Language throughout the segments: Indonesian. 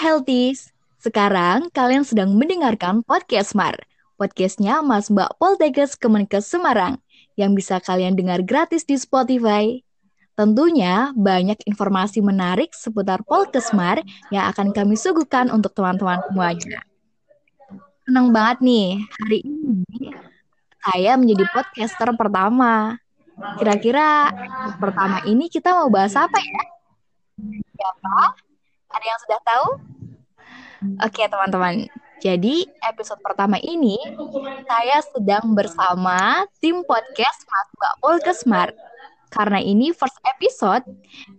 Healthies. Sekarang kalian sedang mendengarkan podcast Mar. Podcastnya Mas Mbak Poltekkes Kemenkes Semarang yang bisa kalian dengar gratis di Spotify. Tentunya banyak informasi menarik seputar Polkesmar yang akan kami suguhkan untuk teman-teman semuanya. Senang banget nih, hari ini saya menjadi podcaster pertama. Kira-kira pertama ini kita mau bahas apa ya? Siapa? Ada yang sudah tahu? Oke teman-teman, jadi episode pertama ini saya sedang bersama tim podcast Mas Mbak Polkesmar. Karena ini first episode,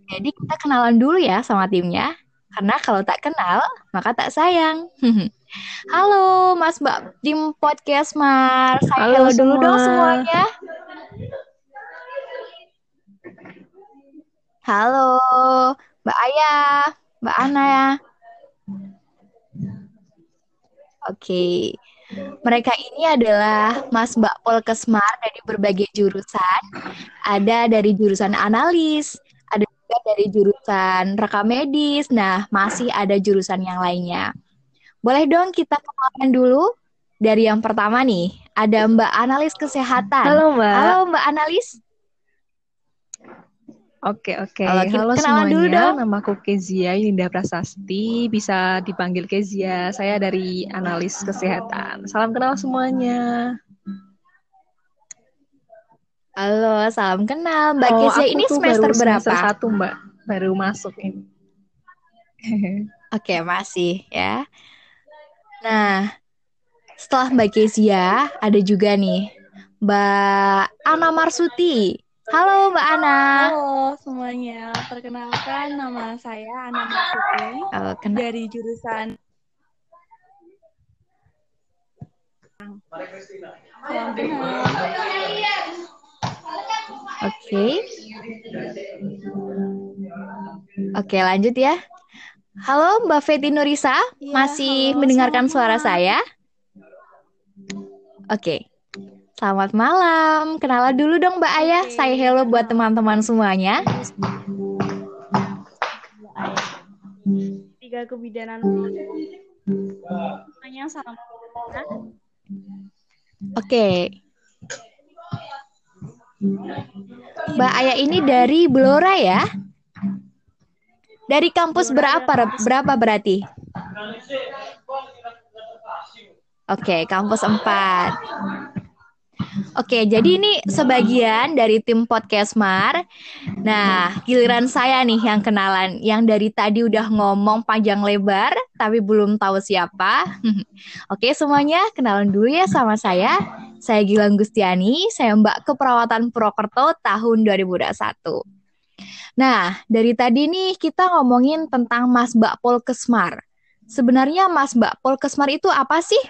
jadi kita kenalan dulu ya sama timnya. Karena kalau tak kenal, maka tak sayang. halo Mas Mbak tim podcast Mar. Saya halo, halo dulu dong semuanya. Halo Mbak Ayah, Mbak Ana ya. Oke. Mereka ini adalah Mas Mbak Polkesmar dari berbagai jurusan. Ada dari jurusan analis, ada juga dari jurusan rekam medis. Nah, masih ada jurusan yang lainnya. Boleh dong kita kenalan dulu dari yang pertama nih. Ada Mbak Analis Kesehatan. Halo Mbak. Halo Mbak Analis. Oke oke. Halo, Halo semuanya. Dulu dong. Namaku Kezia Indah Prasasti. Bisa dipanggil Kezia. Saya dari analis kesehatan. Salam kenal semuanya. Halo, salam kenal. Mbak oh, Kezia ini semester baru berapa? Semester satu Mbak. Baru masuk ini. oke, masih ya. Nah, setelah Mbak Kezia, ada juga nih Mbak Ana Marsuti. Halo Mbak Ana. Halo semuanya. Perkenalkan nama saya Ana Marsuti oh, dari jurusan Oke. Oke, lanjut ya. Halo Mbak Feti Nurisa, ya, masih halo, mendengarkan suara saya? Oke. Selamat malam. Kenalan dulu dong Mbak Ayah. Saya hello buat teman-teman semuanya. Tiga kebidanan. Tanya salam. Oke. Mbak Ayah ini dari Blora ya? Dari kampus berapa berapa berarti? Oke, kampus 4. Oke, jadi ini sebagian dari tim podcast Mar. Nah, giliran saya nih yang kenalan, yang dari tadi udah ngomong panjang lebar, tapi belum tahu siapa. Oke, semuanya kenalan dulu ya sama saya. Saya Gilang Gustiani, saya Mbak Keperawatan Purwokerto tahun 2021. Nah, dari tadi nih kita ngomongin tentang Mas Mbak Polkesmar. Sebenarnya Mas Mbak Polkesmar itu apa sih?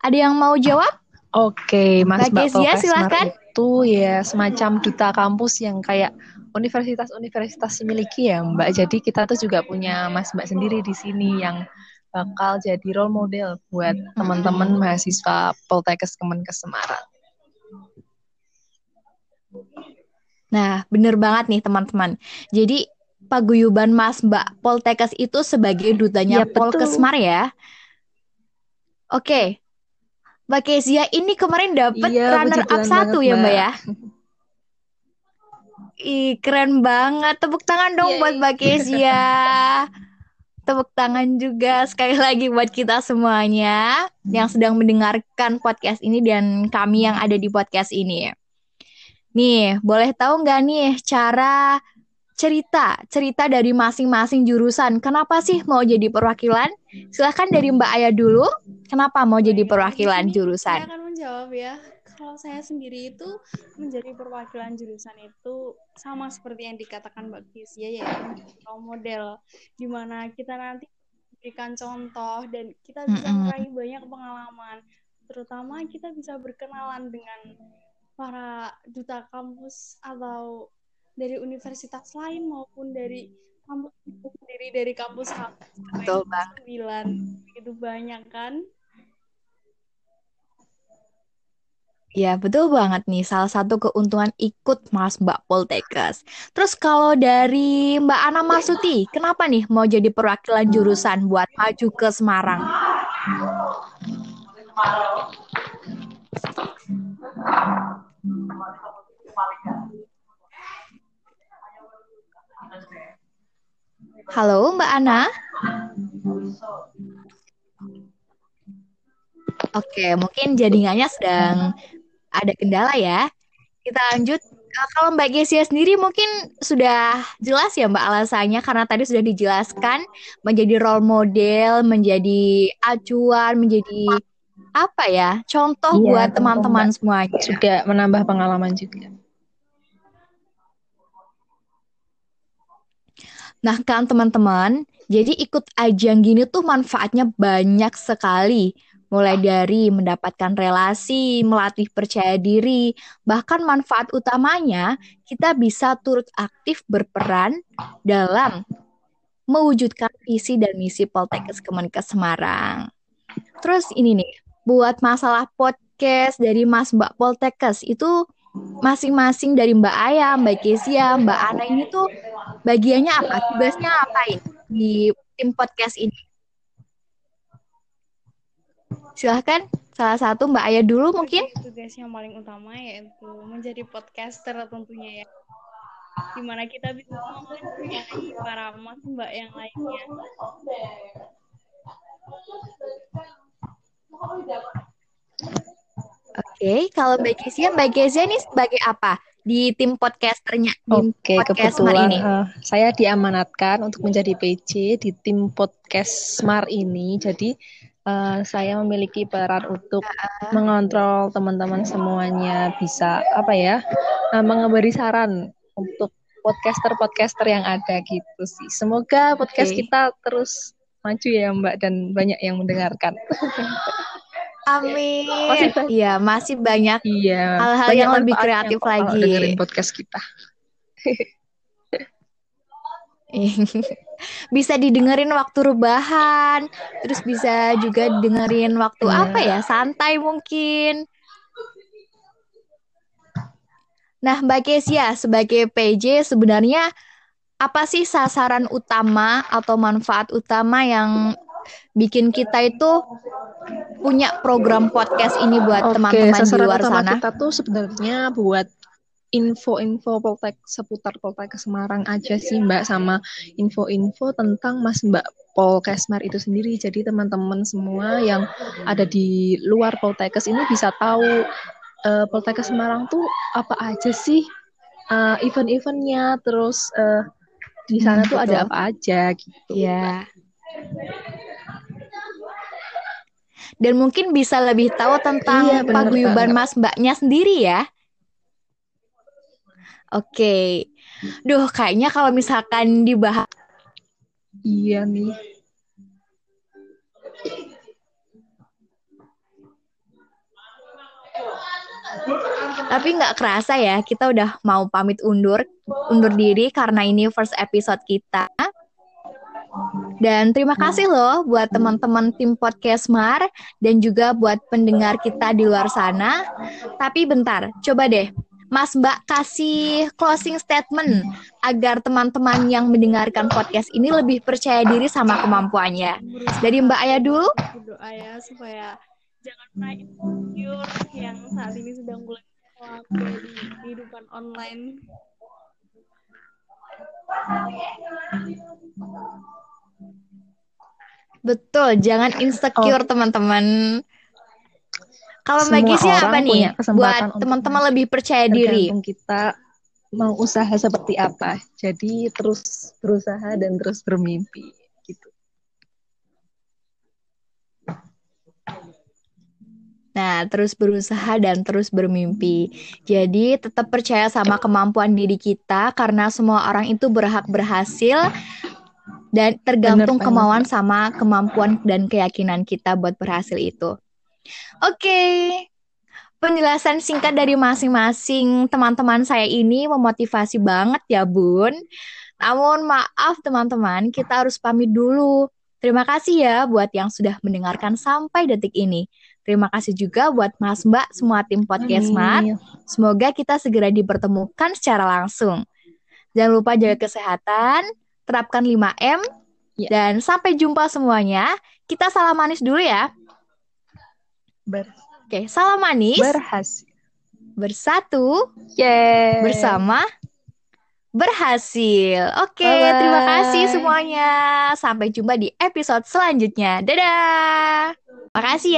Ada yang mau jawab? Oke, Mas Mbak Kezia, silakan. itu ya semacam duta kampus yang kayak universitas-universitas miliki ya Mbak. Jadi kita tuh juga punya Mas Mbak sendiri di sini yang bakal jadi role model buat teman-teman mahasiswa Poltekkes Kemenkes Semarang. Nah, bener banget nih teman-teman. Jadi paguyuban Mas Mbak Poltekkes itu sebagai dutanya ya, Polkesmar ya. Oke, Mbak Kezia ini kemarin dapat iya, runner up satu ya Mbak ya. Ih, keren banget. Tepuk tangan dong yeah, buat Mbak Kezia. Tepuk tangan juga sekali lagi buat kita semuanya yang sedang mendengarkan podcast ini dan kami yang ada di podcast ini. Nih, boleh tahu nggak nih cara cerita, cerita dari masing-masing jurusan. Kenapa sih mau jadi perwakilan? Silahkan dari Mbak Ayah dulu. Kenapa mau jadi perwakilan jurusan? Saya akan menjawab ya. Kalau saya sendiri itu menjadi perwakilan jurusan itu sama seperti yang dikatakan Mbak Kisia ya, role model. Di mana kita nanti berikan contoh dan kita bisa meraih banyak pengalaman. Terutama kita bisa berkenalan dengan para duta kampus atau dari universitas lain maupun dari kampus sendiri dari kampus Betul banget. Sembilan begitu banyak kan? Ya, betul banget nih. Salah satu keuntungan ikut Mas Mbak Poltekes. Terus kalau dari Mbak Ana Masuti, kenapa nih mau jadi perwakilan jurusan buat maju ke Semarang? Halo Mbak Ana. Oke, mungkin jaringannya sedang ada kendala ya. Kita lanjut. Eh, kalau Mbak Gesia sendiri mungkin sudah jelas ya Mbak alasannya karena tadi sudah dijelaskan menjadi role model, menjadi acuan, menjadi apa ya contoh iya, buat teman-teman semuanya. Juga menambah pengalaman juga. Nah kan teman-teman, jadi ikut ajang gini tuh manfaatnya banyak sekali mulai dari mendapatkan relasi, melatih percaya diri, bahkan manfaat utamanya kita bisa turut aktif berperan dalam mewujudkan visi dan misi Poltekkes Kemenkes Semarang. Terus ini nih, buat masalah podcast dari Mas Mbak Poltekkes itu masing-masing dari Mbak Aya, Mbak Kesia, Mbak Ana ini tuh bagiannya apa? Tugasnya apa ini di tim podcast ini? Silahkan salah satu Mbak Ayah dulu mungkin. Tugas yang paling utama yaitu menjadi podcaster tentunya ya. Di mana kita bisa mengajari para mas mbak yang lainnya. Oke, okay, kalau Mbak Kezia, Mbak Kezia ini sebagai apa di tim podcasternya? Oke, podcast kebetulan ini? Uh, saya diamanatkan untuk menjadi PJ di tim podcast Smart ini. Jadi uh, saya memiliki peran untuk mengontrol teman-teman semuanya bisa apa ya uh, memberi saran untuk podcaster-podcaster yang ada gitu sih. Semoga podcast okay. kita terus maju ya Mbak dan banyak yang mendengarkan. Amin. Iya, masih banyak iya, hal-hal yang lebih kreatif lagi. Dengerin podcast kita. bisa didengerin waktu rebahan, terus bisa juga dengerin waktu yeah. apa ya, santai mungkin. Nah, Mbak Kesia sebagai PJ sebenarnya apa sih sasaran utama atau manfaat utama yang bikin kita itu punya program podcast ini buat teman-teman di luar sana? Kita tuh sebenarnya buat info-info Poltek seputar Poltek Semarang aja sih Mbak sama info-info tentang Mas Mbak Polkesmar itu sendiri. Jadi teman-teman semua yang ada di luar Poltekkes ini bisa tahu uh, Poltekkes Semarang tuh apa aja sih uh, event-eventnya, terus uh, di sana hmm, tuh betul. ada apa aja gitu. Ya. Dan mungkin bisa lebih tahu tentang iya, paguyuban Mas Mbaknya sendiri ya. Oke. Duh, kayaknya kalau misalkan dibahas Iya nih. Tapi nggak kerasa ya, kita udah mau pamit undur, undur diri karena ini first episode kita. Dan terima kasih loh buat teman-teman tim podcast Mar dan juga buat pendengar kita di luar sana. Tapi bentar, coba deh Mas Mbak kasih closing statement agar teman-teman yang mendengarkan podcast ini lebih percaya diri sama kemampuannya. Dari Mbak Ayah dulu. Berdoa ya supaya jangan pernah insecure yang saat ini sedang mulai di kehidupan online. Betul, jangan insecure teman-teman. Kalau bagi siapa nih buat teman-teman lebih percaya diri? kita mau usaha seperti apa. Jadi terus berusaha dan terus bermimpi Nah, terus berusaha dan terus bermimpi. Jadi, tetap percaya sama kemampuan diri kita karena semua orang itu berhak berhasil dan tergantung Bener, kemauan sama kemampuan dan keyakinan kita buat berhasil itu. Oke. Penjelasan singkat dari masing-masing teman-teman saya ini memotivasi banget ya, Bun. Namun maaf teman-teman, kita harus pamit dulu. Terima kasih ya buat yang sudah mendengarkan sampai detik ini. Terima kasih juga buat Mas Mbak semua tim podcast Smart. Semoga kita segera dipertemukan secara langsung. Jangan lupa jaga kesehatan, terapkan 5M, ya. dan sampai jumpa semuanya. Kita salam manis dulu ya. Ber Oke, salam manis. Berhasil. Bersatu. Yeah. Bersama berhasil. Oke, okay, terima kasih semuanya. Sampai jumpa di episode selanjutnya. Dadah. Makasih ya.